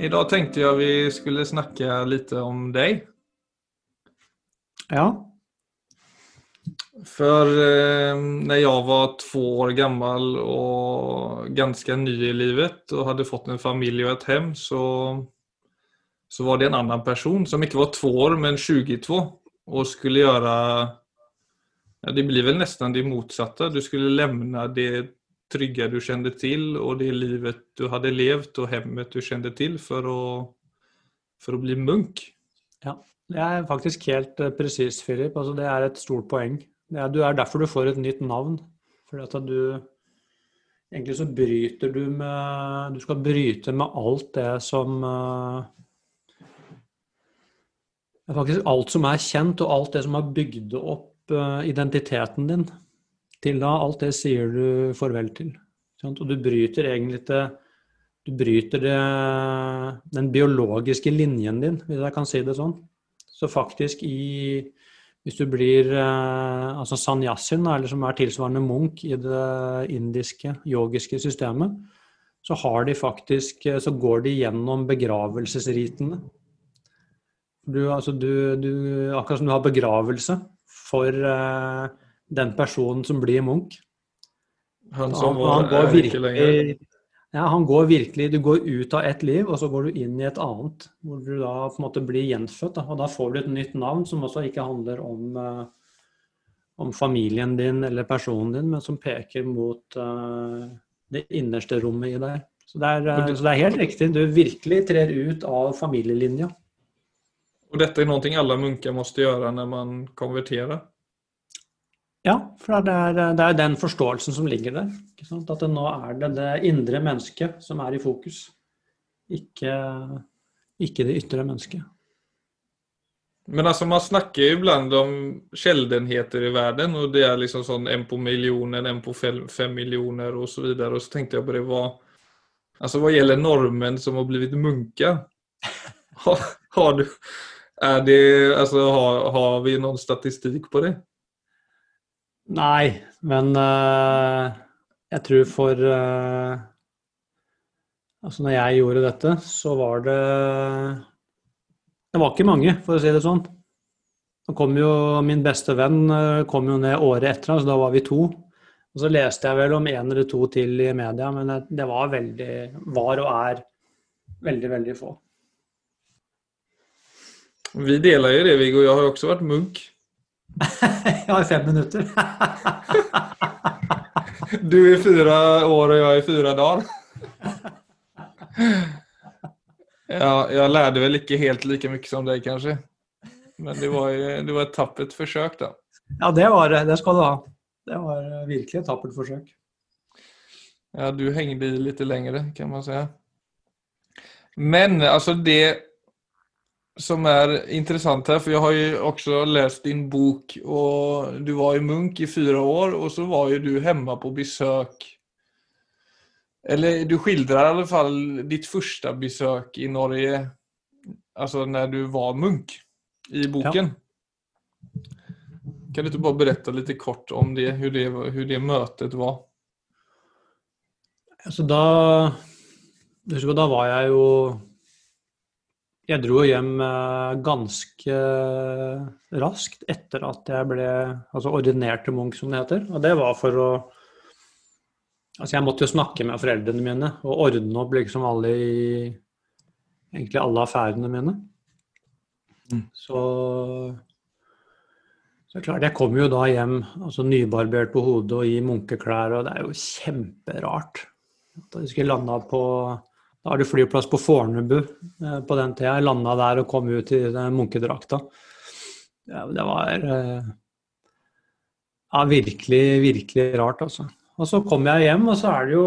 Idag tänkte jag vi skulle snacka lite om dig. Ja. För eh, när jag var två år gammal och ganska ny i livet och hade fått en familj och ett hem så, så var det en annan person som inte var två år men 22 och skulle göra, ja, det blir väl nästan det motsatta. Du skulle lämna det trygga du kände till och det livet du hade levt och hemmet du kände til for å, for å bli munk. Ja, det er faktisk helt presis, presist, Philip. Altså, det er et stort poeng. Det er, er derfor du får et nytt navn. Fordi at du Egentlig så bryter du med Du skal bryte med alt det som uh, Faktisk alt som er kjent, og alt det som har bygd opp uh, identiteten din til da. Alt det sier du farvel til. Og du bryter egentlig det Du bryter det, den biologiske linjen din, hvis jeg kan si det sånn. Så faktisk i Hvis du blir eh, altså sanyasin, eller som er tilsvarende munk i det indiske yogiske systemet, så har de faktisk Så går de gjennom begravelsesritene. Du, altså du, du, akkurat som du har begravelse for eh, den personen som blir Munch. Han som var, han går virkelig, ja, han går virkelig Du går ut av ett liv, og så går du inn i et annet. Hvor du da på en måte blir gjenfødt. Da, og da får du et nytt navn som også ikke handler om, uh, om familien din eller personen din, men som peker mot uh, det innerste rommet i deg. Så det, er, uh, så det er helt riktig. Du virkelig trer ut av familielinja. Og dette er noe alle munker må gjøre når man konverterer? Ja, for det er, det er den forståelsen som ligger der. At nå er det det indre mennesket som er i fokus, ikke, ikke det ytre mennesket. Men altså, man snakker jo iblant om sjeldenheter i verden, og det er liksom sånn en på millionen, en på fem, fem millioner osv. Og, så videre, og så tenkte jeg på det hva Altså hva gjelder nordmenn som har blitt munker, har, har, du er det, altså, har, har vi noen statistikk på det? Nei, men uh, jeg tror for uh, Altså, når jeg gjorde dette, så var det Det var ikke mange, for å si det sånn. Da kom jo Min beste venn eh, kom jo ned året etter, så da var vi to. Og så leste jeg vel om en eller to til i media, men det var veldig Var og er veldig, veldig få. Vi deler jo det, Viggo. Jeg har jo også vært munk. jeg har fem minutter. du i fire år, og jeg i fire dager. ja, jeg lærte vel ikke helt like mye som deg, kanskje. Men det var, det var et tappert forsøk, da. Ja, det var det. Det skal du ha. Det var virkelig et tappert forsøk. Ja, du hengte i litt lengre, kan man si. Men altså, det som er interessant her, for jeg har jo også lest din bok, og du var jo munk i fire år, og så var jo du hjemme på besøk. Eller du skildrer i alle fall ditt første besøk i Norge, altså når du var munk, i boken. Ja. Kan du ikke bare berette litt kort om det, hvordan det, det møtet var? Altså da, da var jeg jo jeg dro hjem eh, ganske raskt etter at jeg ble altså ordinert til Munch, som det heter. Og det var for å Altså, jeg måtte jo snakke med foreldrene mine og ordne opp liksom alle i Egentlig alle affærene mine. Mm. Så så klart, Jeg kom jo da hjem altså nybarbert på hodet og i munkeklær, og det er jo kjemperart. At jeg skulle landa på da er det flyplass på Fornebu eh, på den tida. Jeg landa der og kom ut i den munkedrakta. Det var eh, ja, virkelig, virkelig rart, altså. Og så kom jeg hjem, og så er det jo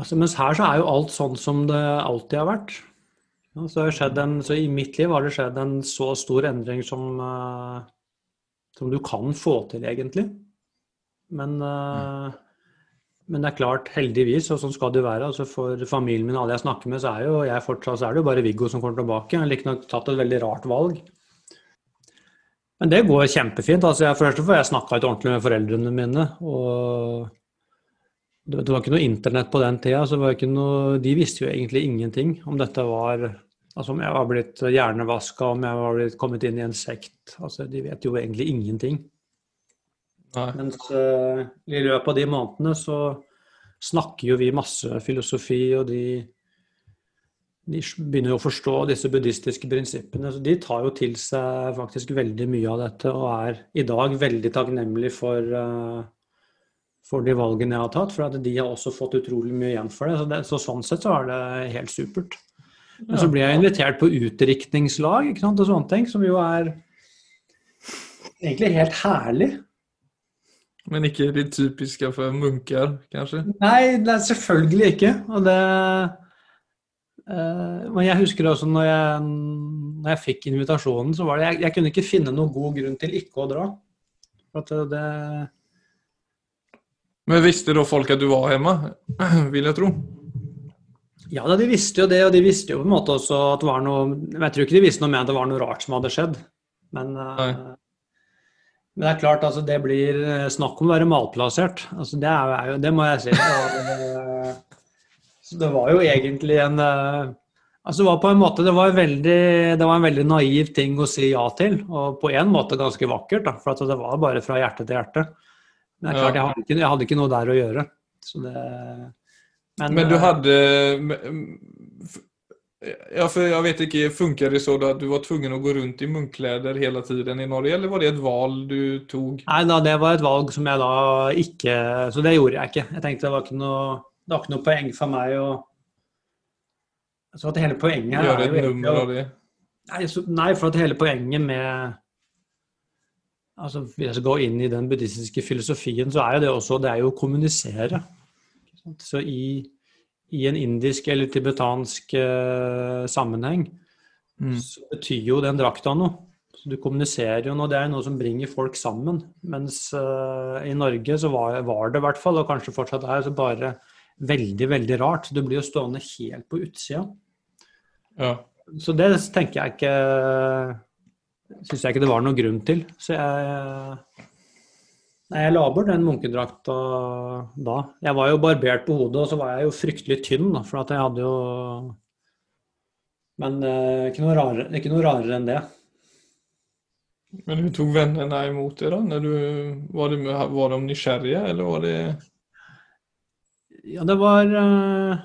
altså, Mens her så er jo alt sånn som det alltid har vært. Så, en, så, I mitt liv har det skjedd en så stor endring som, uh, som du kan få til, egentlig. Men uh, men det er klart, heldigvis, og sånn skal det være. altså For familien min og alle jeg snakker med, så er jo jeg fortsatt så er det jo bare Viggo som kommer tilbake. Jeg har riktignok tatt et veldig rart valg. Men det går kjempefint. altså jeg, Først får jeg snakka ikke ordentlig med foreldrene mine. Og, det var ikke noe internett på den tida, så noe, de visste jo egentlig ingenting om dette var Altså om jeg var blitt hjernevaska, om jeg var blitt kommet inn i en sekt. Altså, de vet jo egentlig ingenting. Nei. Mens uh, i løpet av de månedene så snakker jo vi masse filosofi, og de, de begynner jo å forstå disse buddhistiske prinsippene. Så de tar jo til seg faktisk veldig mye av dette, og er i dag veldig takknemlig for, uh, for de valgene jeg har tatt. For at de har også fått utrolig mye igjen for det. Så, det, så sånn sett så er det helt supert. Men så blir jeg invitert på utdrikningslag og sånne ting, som jo er egentlig helt herlig. Men ikke de typiske for munker, kanskje? Nei, det er selvfølgelig ikke. Og det uh, Men jeg husker også når jeg, når jeg fikk invitasjonen, så var det jeg, jeg, kunne ikke finne noen god grunn til ikke å dra. At det Men visste da folk at du var hjemme, vil jeg tro? Ja, de visste jo det, og de visste jo på en måte også at det var noe Jeg tror ikke de visste noe med at det var noe rart som hadde skjedd. Men, uh, men det er klart, altså, det blir eh, snakk om å være malplassert. Altså, det, er jo, det må jeg si. Det, så det var jo egentlig en uh, Altså det var på en måte, det var, veldig, det var, en veldig naiv ting å si ja til, og på en måte ganske vakkert. Da, for det var bare fra hjerte til hjerte. Men det er klart, jeg hadde, ikke, jeg hadde ikke noe der å gjøre. Så det, men, Men du eh, hadde Ja, for jeg vet ikke, Funker det så at du var tvungen å gå rundt i munkklær hele tiden i Norge, eller var det et valg du tok? Nei da, det var et valg som jeg da ikke Så det gjorde jeg ikke. Jeg tenkte det var ikke noe, det var ikke noe poeng for meg å Så at hele poenget her Gjøre et nummer av det? Nei, så, nei, for at hele poenget med altså Hvis jeg skal gå inn i den buddhistiske filosofien, så er jo det også det er jo å kommunisere. Så i, i en indisk eller tibetansk uh, sammenheng mm. så betyr jo den drakta noe. Så du kommuniserer jo noe, det er noe som bringer folk sammen. Mens uh, i Norge så var, var det i hvert fall, og kanskje fortsatt er, så bare veldig, veldig rart. Du blir jo stående helt på utsida. Ja. Så det tenker jeg ikke Syns jeg ikke det var noen grunn til. Så jeg Nei, Jeg la bort den munkedrakta da. Jeg var jo barbert på hodet, og så var jeg jo fryktelig tynn, da, for at jeg hadde jo Men eh, ikke, noe rarere, ikke, noe rarere, enn det. Men hun tok vennene imot det, da? Du, var, de, var, de nysgjerrige, eller var det Ja, det var eh,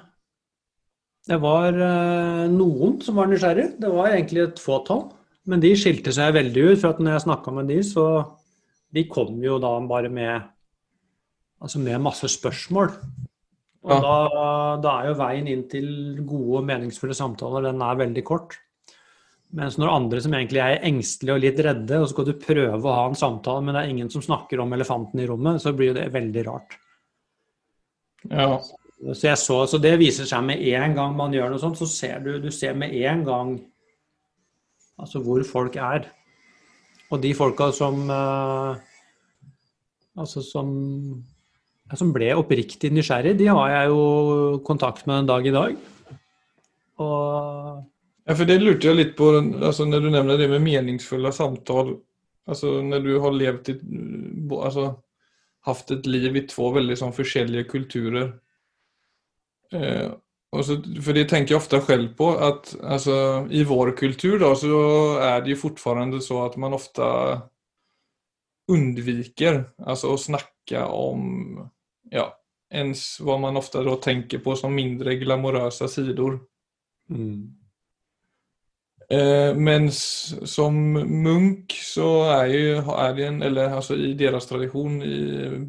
Det var eh, noen som var nysgjerrige. Det var egentlig et fåtall. Men de skilte seg veldig ut, for at når jeg snakka med de, så de kom jo da bare med, altså med masse spørsmål. Og ja. da, da, er jo veien inn til gode og meningsfulle samtaler den er veldig kort. Mens når andre som egentlig er engstelige og litt redde, og så skal du prøve å ha en samtale, men det er ingen som snakker om elefanten i rommet, så blir det veldig rart. Ja. Så, så, så, det viser seg med en gang man gjør noe sånt, så ser du, du ser med en gang altså hvor folk er. Og de folka som uh, Altså som, som ble oppriktig nysgjerrig, de har jeg jo kontakt med en dag i dag. Og Ja, for det lurte jeg litt på, altså når du nevner det med meningsfulle samtaler. Altså når du har levd i altså, hatt et liv i to veldig sånn forskjellige kulturer. Eh, så, for det tenker jeg ofte selv på, at altså, i vår kultur da, så er det jo fortfarande så at man ofte undviker altså å snakke om ja, ens hva man ofte da tenker på som mindre glamorøse sider. Mm. Eh, mens som munk så er, jo, er det en, eller altså i deres tradisjon i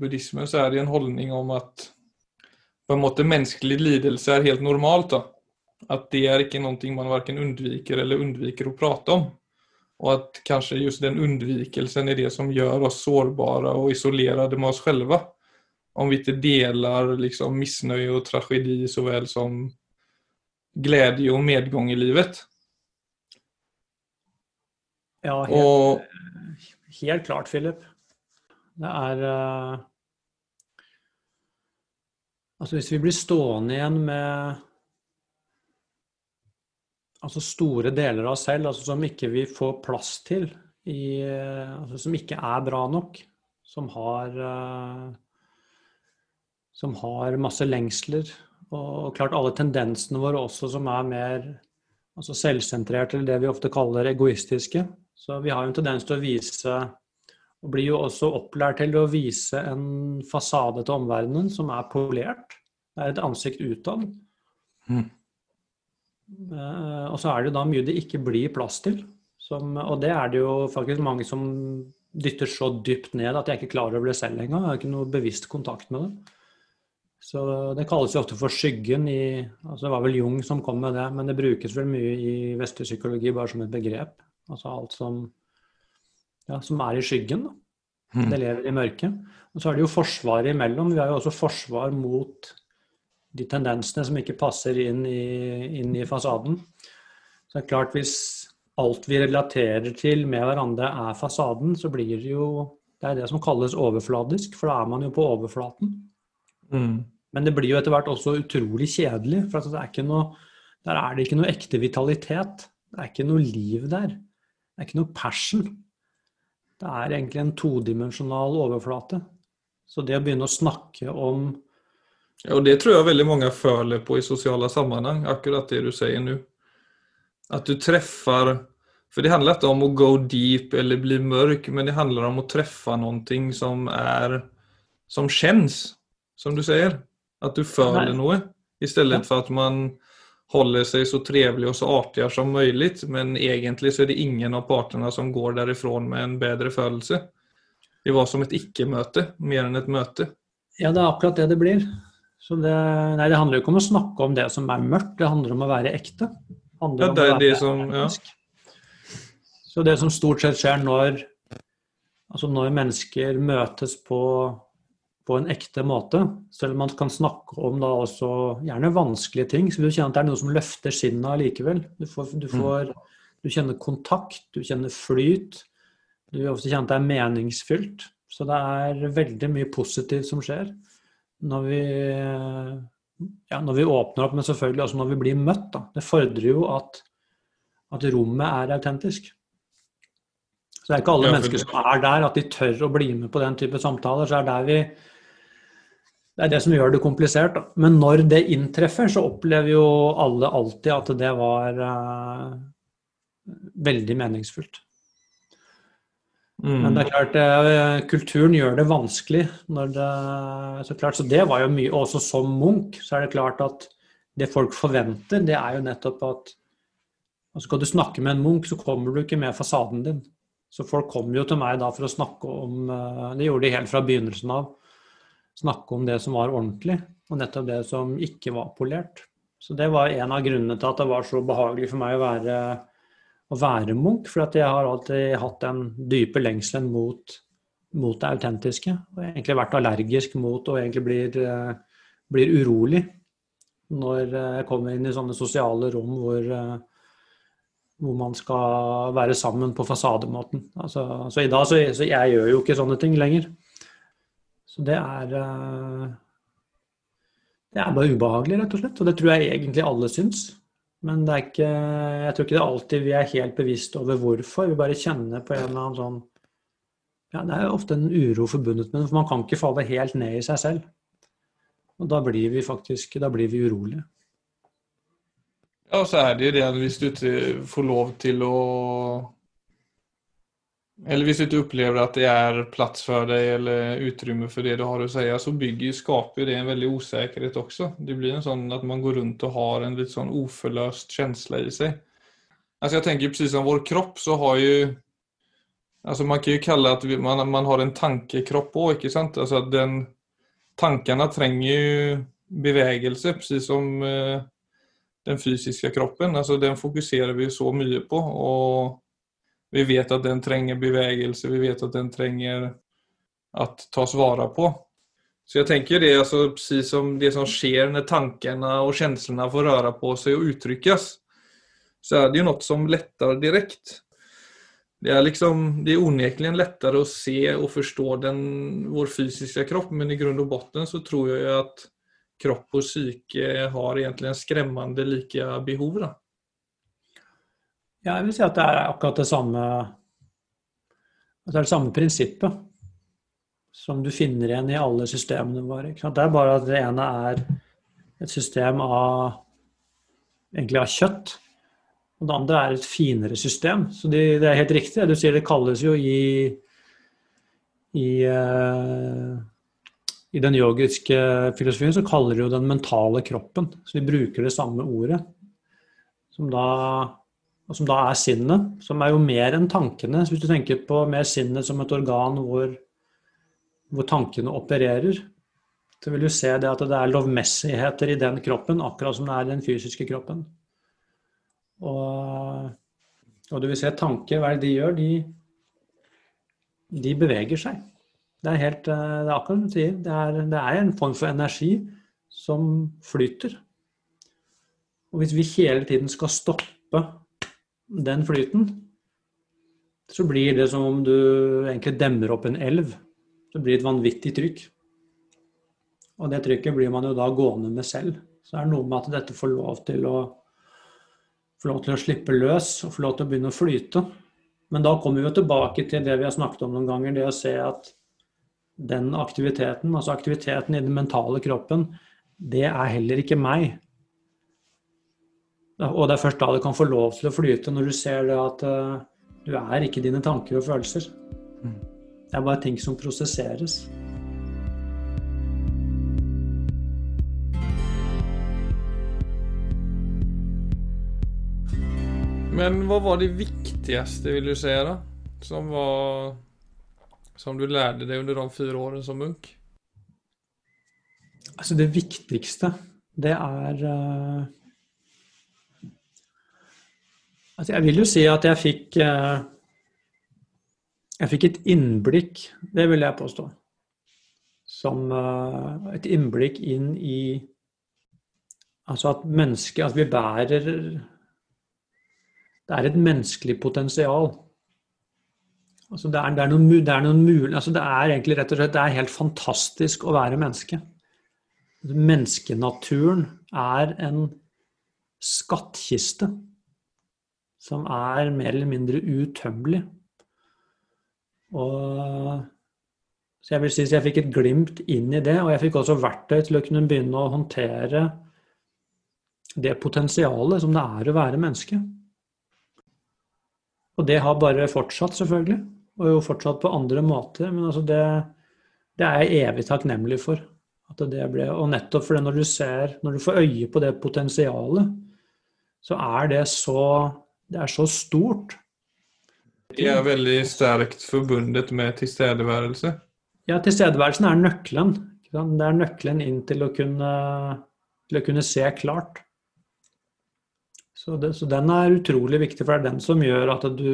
buddhismen, så er det en holdning om at på en måte menneskelig lidelse er helt normalt. da. At det er ikke noe man verken unnviker eller unnviker å prate om. Og at kanskje just den unnvikelsen er det som gjør oss sårbare og isolerte med oss selv. Om vi ikke deler liksom, misnøye og tragedi så vel som glede og medgang i livet. Ja, helt, og, helt klart, Philip. Det er Altså, hvis vi blir stående igjen med altså store deler av oss selv altså som ikke vi får plass til, i, altså som ikke er bra nok, som har uh, som har masse lengsler. Og klart alle tendensene våre også som er mer altså selvsentrerte, eller det vi ofte kaller egoistiske. Så vi har jo en tendens til å vise, og blir jo også opplært til å vise en fasade til omverdenen som er polert. Det er et ansikt utad. Mm. Og så er det jo da mye det ikke blir plass til. Som, og det er det jo faktisk mange som dytter så dypt ned at jeg ikke klarer over det selv engang. Jeg har ikke noe bevisst kontakt med det. Så Det kalles jo ofte for skyggen i altså Det var vel Jung som kom med det, men det brukes vel mye i vestlig psykologi bare som et begrep. Altså alt som, ja, som er i skyggen. da. Mm. Det lever i mørket. Og så er det jo forsvaret imellom. Vi har jo også forsvar mot de tendensene som ikke passer inn i, inn i fasaden. Så det er klart hvis alt vi relaterer til med hverandre er fasaden, så blir det jo Det er det som kalles overfladisk, for da er man jo på overflaten. Mm. Men det blir jo etter hvert også utrolig kjedelig, for er noe, der er det ikke noe ekte vitalitet. Det er ikke noe liv der. Det er ikke noe passion. Det er egentlig en todimensjonal overflate. Så det å begynne å snakke om Ja, og det tror jeg veldig mange føler på i sosiale sammenheng, akkurat det du sier nå. At du treffer For det handler ikke om å go deep eller bli mørk, men det handler om å treffe noe som er Som kjennes, som du sier. At du føler noe. I stedet for at man holder seg så trevlig og så artig som mulig, men egentlig så er det ingen av partene som går derifra med en bedre følelse. Det var som et ikke-møte, mer enn et møte. Ja, det er akkurat det det blir. Så det, nei, det handler jo ikke om å snakke om det som er mørkt, det handler om å være ekte ja, det er det som, ja. Så det som stort sett skjer når, altså når mennesker møtes på, på, en ekte måte, selv om man kan snakke om da også gjerne vanskelige ting, så vil du kjenne at det er noe som løfter sinnet likevel. Du, får, du, mm. får, du kjenner kontakt, du kjenner flyt. Du vil også kjenne at det er meningsfylt. Så det er veldig mye positivt som skjer når vi ja, når vi åpner opp, men selvfølgelig også når vi blir møtt. Da. Det fordrer jo at, at, rommet er autentisk. Så det er ikke alle mennesker som er der, at de tør å bli med på den type samtaler. så er det vi det er det som gjør det komplisert. Da. Men når det inntreffer, så opplever jo alle alltid at det var uh, veldig meningsfullt. Mm. Men det er klart, eh, kulturen gjør det vanskelig. Når det, så, klart, så det var jo mye Også som Munch, så er det klart at det folk forventer, det er jo nettopp at og Skal du snakke med en Munch, så kommer du ikke med fasaden din. Så folk kommer jo til meg da for å snakke om eh, Det gjorde de helt fra begynnelsen av. Snakke om det som var ordentlig, og nettopp det som ikke var polert. Så det var en av grunnene til at det var så behagelig for meg å være å være munk. for jeg har alltid hatt den dype lengselen mot, mot, det autentiske. Og egentlig vært allergisk mot og egentlig blir, blir urolig når eh, jeg kommer inn i sånne sosiale rom hvor, eh, hvor man skal være sammen på fasademåten. Altså, så i dag så, så jeg gjør jo ikke sånne ting lenger. Så det er Det er bare ubehagelig, rett og slett. Og det tror jeg egentlig alle syns. Men det er ikke, jeg tror ikke det alltid vi er helt bevisst over hvorfor. Vi bare kjenner på en eller annen sånn ja, Det er ofte en uro forbundet med det, for man kan ikke falle helt ned i seg selv. Og da blir vi faktisk da blir vi urolige. Ja, og så er det jo det hvis du får lov til å eller hvis du ikke opplever at det er plass for deg eller utrymme for det du har å si, så bygger, skaper det en veldig usikkerhet også. Det blir en sånn at man går rundt og har en litt sånn uforløst følelse i seg. Altså jeg tenker precis som vår kropp så har jo altså Man kan jo kalle at man, man har en tankekropp òg, ikke sant? Altså at den, tankene trenger jo bevegelse, precis som uh, den fysiske kroppen. Altså Den fokuserer vi så mye på. og vi vet at den trenger bevegelse, vi vet at den trenger att tas vara på. Så jeg tenker det, altså, som det som skjer når tankene og känslorna får røre på seg og uttrykkes, så er det jo noe som lättar direkt. Det er liksom, det är onekligen lättare å se og forstå den, vår fysiske kropp, men i grunn og botten så tror jeg at kropp og psyke har egentlig skremmende like behov. Da. Ja, jeg vil si at det er akkurat det samme at Det er det samme prinsippet. som du finner igjen i alle systemene våre. Det er bare at det ene er et system av egentlig av kjøtt, og det andre er et finere system. Så det, det er helt riktig. Du sier det kalles jo i i, uh, i den yogiske filosofien så kaller de jo den mentale kroppen. Så vi bruker det samme ordet. Som da, som da er sinnet. Som er jo mer enn tankene. Så hvis du tenker på mer sinnet som et organ hvor hvor tankene opererer, så vil du se det at det er lovmessigheter i den kroppen, akkurat som det er i den fysiske kroppen. Og, og du vil se tanker, hva er det de gjør? De, de beveger seg. Det er, helt, eh, det er akkurat som du sier. Det er, det er en form for energi som flyter. Og hvis vi hele tiden skal stoppe den flyten, så blir det som om du egentlig demmer opp en elv det blir et vanvittig trykk. Og det trykket blir man jo da gående med selv. Så det er noe med at dette får lov til å lov til å slippe løs og få lov til å begynne å flyte. Men da kommer vi jo tilbake til det vi har snakket om noen ganger, det å se at den aktiviteten, altså aktiviteten i den mentale kroppen, det er heller ikke meg. Og det er først da du kan få lov til å flyte, når du ser det at uh, du er ikke dine tanker og følelser. Mm. Det er bare ting som prosesseres. Men hva var det viktigste, vil du si, da? Som, var, som du lærte deg under de fire årene som munk? Altså, det viktigste, det er uh, Altså, jeg vil jo si at jeg fikk uh, jeg fikk et innblikk, det vil jeg påstå, som uh, et innblikk inn i Altså at mennesket At vi bærer Det er et menneskelig potensial. Altså det, er, det, er noen, det er noen mulig altså Det er egentlig rett og slett det er helt fantastisk å være menneske. Menneskenaturen er en skattkiste som er mer eller mindre utømmelig. Og, så jeg vil si at jeg fikk et glimt inn i det, og jeg fikk også verktøy til å kunne begynne å håndtere det potensialet som det er å være menneske. Og det har bare fortsatt, selvfølgelig. Og jo fortsatt på andre måter. Men altså det, det er jeg evig takknemlig for. At det ble, og nettopp fordi når du ser, når du får øye på det potensialet, så er det så Det er så stort de er veldig sterkt forbundet med tilstedeværelse. Ja, tilstedeværelsen er nøkkelen. Det er nøkkelen inn til å kunne, til å kunne se klart. Så, det, så, den er utrolig viktig, for det er den som gjør at du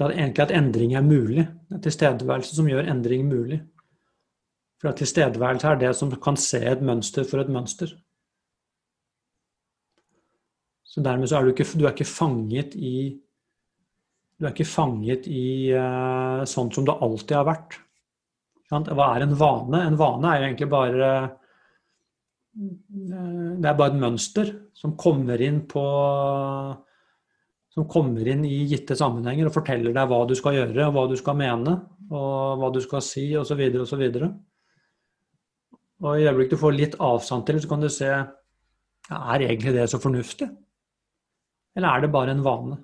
det er egentlig at endring er mulig. Det er tilstedeværelse som gjør endring mulig. For tilstedeværelse er det som kan se et mønster for et mønster. Så dermed så er du ikke, du er ikke fanget i du er ikke fanget i uh, sånn som det alltid har vært. Hva er en vane? En vane er jo egentlig bare uh, Det er bare et mønster som kommer inn på som kommer inn i gitte sammenhenger og forteller deg hva du skal gjøre, og hva du skal mene, og hva du skal si, osv., osv. Og, og i øyeblikket du får litt avstand til så kan du se er egentlig det så fornuftig? Eller er det bare en vane?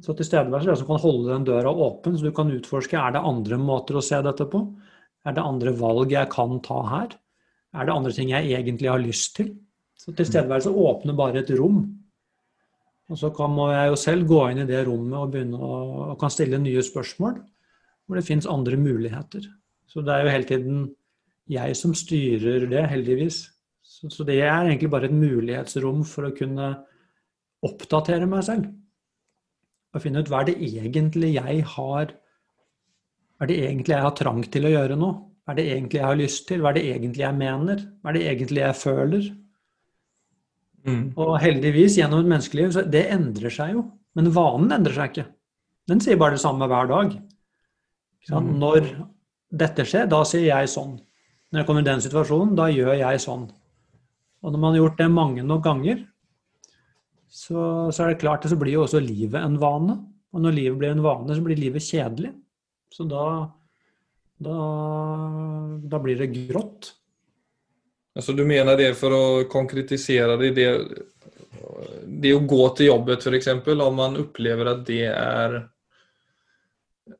Så tilstedeværelse er det som kan holde den døra åpen, så du kan utforske er det andre måter å se dette på. Er det andre valg jeg kan ta her? Er det andre ting jeg egentlig har lyst til? Så tilstedeværelse åpner bare et rom. Og så kan, må jeg jo selv gå inn i det rommet og begynne å og kan stille nye spørsmål hvor det fins andre muligheter. Så det er jo hele tiden jeg som styrer det, heldigvis. Så, så det er egentlig bare et mulighetsrom for å kunne oppdatere meg selv og finne ut hva er det egentlig jeg har Hva er det egentlig jeg har trang til å gjøre nå? Hva er det egentlig jeg har lyst til? Hva er det egentlig jeg mener? Hva er det egentlig jeg føler? Mm. Og heldigvis, gjennom et menneskeliv, så det endrer seg jo. Men vanen endrer seg ikke. Den sier bare det samme hver dag. Mm. Når dette skjer, da sier jeg sånn. Når jeg kommer i den situasjonen, da gjør jeg sånn. Og når man har gjort det mange nok ganger, så, så, er det klart at så blir jo også livet en vane. Og når livet blir en vane, så blir livet kjedelig. Så da, Da, da blir det grått. Altså, du mener det for å konkretisere det, det, det å gå til jobbet f.eks., om man opplever at det er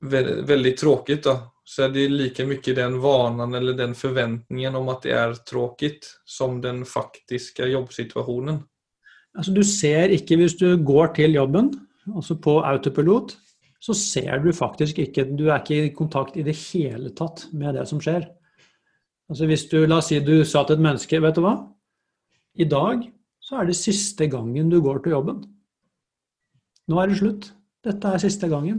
veldig tråkigt da, så er det like mye den vanen eller den forventningen om at det er tråkigt som den faktiske jobbsituasjonen. Altså, du ser ikke hvis du går til jobben, altså på autopilot, så ser du faktisk ikke Du er ikke i kontakt i det hele tatt med det som skjer. Altså hvis du, La oss si du sa til et menneske Vet du hva? I dag så er det siste gangen du går til jobben. Nå er det slutt. Dette er siste gangen.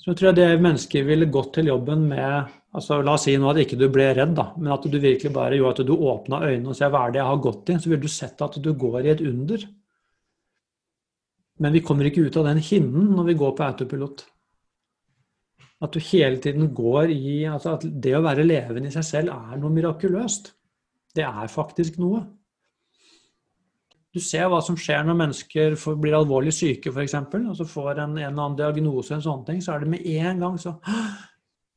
Så jeg tror jeg det mennesket ville gått til jobben med altså La oss si nå at ikke du ble redd, da, men at du virkelig bare gjorde at du åpna øynene og ser hva er det jeg har gått i, så ville du sett at du går i et under. Men vi kommer ikke ut av den hinnen når vi går på autopilot. At du hele tiden går i altså At det å være levende i seg selv er noe mirakuløst. Det er faktisk noe. Du ser hva som skjer når mennesker blir alvorlig syke, f.eks. Så får en, en eller annen diagnose, en sånn ting, så er det med en gang så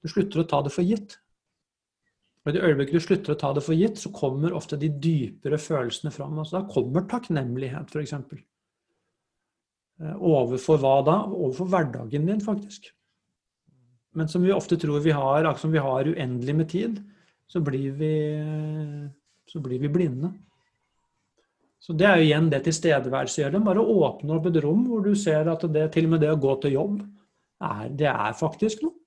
Du slutter å ta det for gitt. Og I det øyeblikket du slutter å ta det for gitt, så kommer ofte de dypere følelsene fram. Altså, da kommer takknemlighet, f.eks. Eh, overfor hva da? Overfor hverdagen din, faktisk. Men som vi ofte tror vi har, akkurat som vi har uendelig med tid, så blir vi, så blir vi blinde. Så det er jo igjen det tilstedeværelse gjør. Det bare åpne opp et rom hvor du ser at det, til og med det å gå til jobb, er, det er faktisk noe.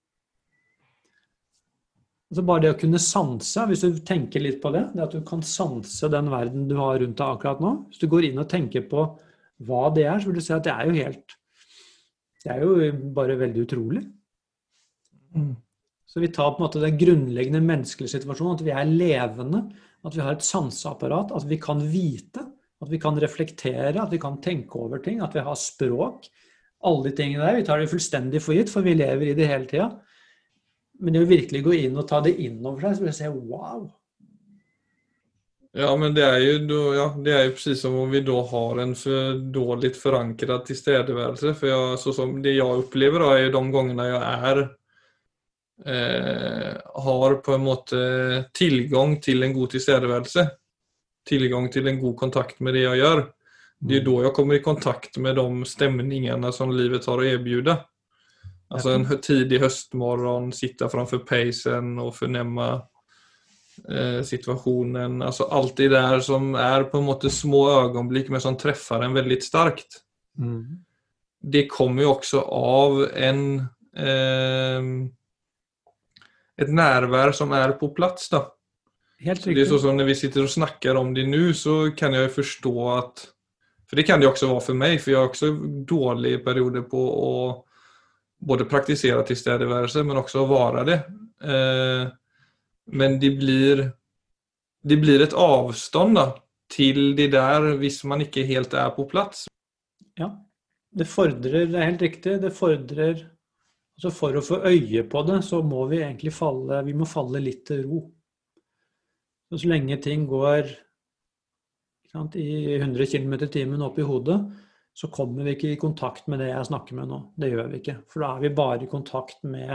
Altså bare det å kunne sanse, hvis du tenker litt på det, det at du kan sanse den verden du har rundt deg akkurat nå. Hvis du går inn og tenker på hva det er, så vil du se at det er jo helt Det er jo bare veldig utrolig. Mm. Så vi tar på en måte den grunnleggende menneskelige situasjonen, at vi er levende, at vi har et sanseapparat, at vi kan vite, at vi kan reflektere, at vi kan tenke over ting, at vi har språk. Alle de tingene der. Vi tar det fullstendig for gitt, for vi lever i det hele tida. Men det å virkelig gå inn og ta det inn over seg, så vil jeg si wow. Ja, men det er jo ja, det er jo precis som om vi da har en for dårlig forankret tilstedeværelse. For jeg, så som det jeg opplever da, er jo de gangene jeg er eh, har på en måte tilgang til en god tilstedeværelse. Tilgang til en god kontakt med det jeg gjør. Det er da jeg kommer i kontakt med de stemningene som livet har å erbjude. Altså en tidig höstmorgon, sitta framför peisen og fornemme eh, situasjonen. Alltså allt det der som er på en måte små ögonblick men som träffar en veldig starkt. Mm. Det kommer jo også av en eh, et nærvær som er på plass. da. Helt. Det er så som Når vi sitter og snakker om det nu så kan jeg forstå at For det kan det også være for meg, for jeg har også dårlige perioder på å både praktisere tilstedeværelse, men også å være det. Eh, men det blir, det blir et avstand da, til det der hvis man ikke helt er på plass. Ja, det fordrer, det er helt riktig, det fordrer altså For å få øye på det, så må vi egentlig falle, vi må falle litt til ro. Så, så lenge ting går sant, i 100 km i timen opp i hodet, så kommer vi ikke i kontakt med det jeg snakker med nå. Det gjør vi ikke. For da er vi bare i kontakt med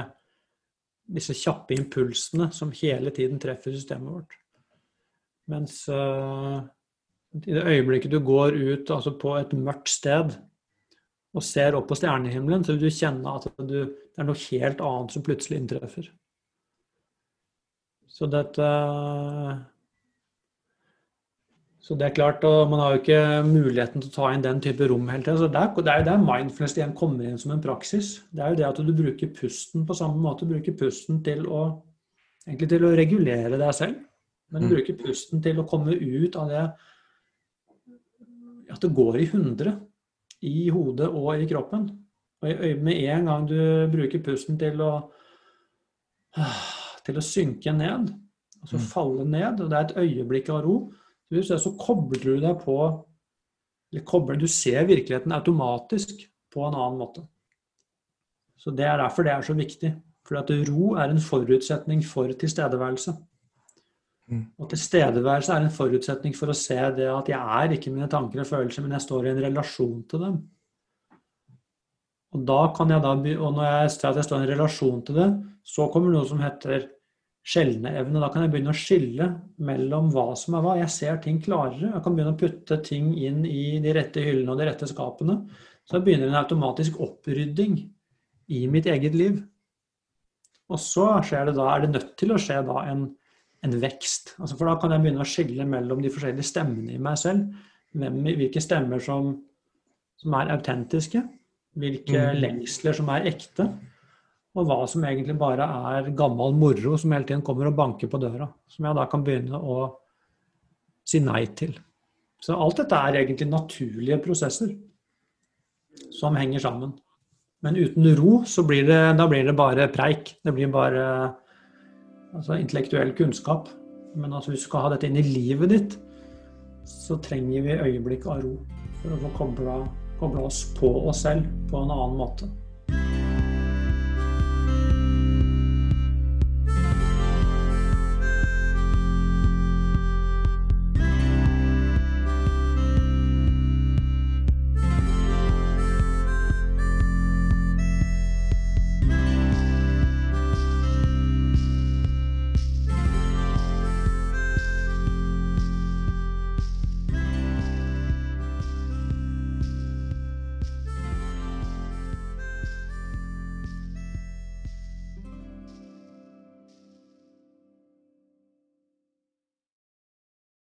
disse kjappe impulsene som hele tiden treffer systemet vårt. Mens uh, i det øyeblikket du går ut altså på et mørkt sted og ser opp på stjernehimmelen, så vil du kjenne at du, det er noe helt annet som plutselig inntreffer. Så dette så det er klart, og Man har jo ikke muligheten til å ta inn den type rom hele tida. Det, det er jo der mindfulness igjen kommer inn som en praksis. Det er jo det at du bruker pusten på samme måte. Du bruker pusten til å, egentlig til å regulere deg selv. Men du mm. bruker pusten til å komme ut av det at det går i hundre i hodet og i kroppen. Og med en gang du bruker pusten til å, til å synke ned, altså mm. falle ned, og det er et øyeblikk av ro, så kobler du deg på eller kobler, Du ser virkeligheten automatisk på en annen måte. Så Det er derfor det er så viktig. For at ro er en forutsetning for tilstedeværelse. Mm. Og tilstedeværelse er en forutsetning for å se det at jeg er ikke mine tanker og følelser, men jeg står i en relasjon til dem. Og da kan jeg da, og når jeg ser at jeg står i en relasjon til det, så kommer noe som heter skjelneevne. Da kan jeg begynne å skille mellom hva som er hva. Jeg ser ting klarere. Jeg kan begynne å putte ting inn i de rette hyllene og de rette skapene. Så begynner en automatisk opprydding i mitt eget liv. Og så skjer det da, er det nødt til å skje da en, en vekst. Altså for da kan jeg begynne å skille mellom de forskjellige stemmene i meg selv. Hvem, hvilke stemmer som, som er autentiske. Hvilke mm. lengsler som er ekte og hva som egentlig bare er gammel moro som hele tiden kommer og banker på døra. Som jeg da kan begynne å si nei til. Så alt dette er egentlig naturlige prosesser som henger sammen. Men uten ro så blir det, da blir det bare preik. Det blir bare altså, intellektuell kunnskap. Men altså, hvis du skal ha dette inn i livet ditt, så trenger vi øyeblikk av ro for å få kobla oss på oss selv på en annen måte.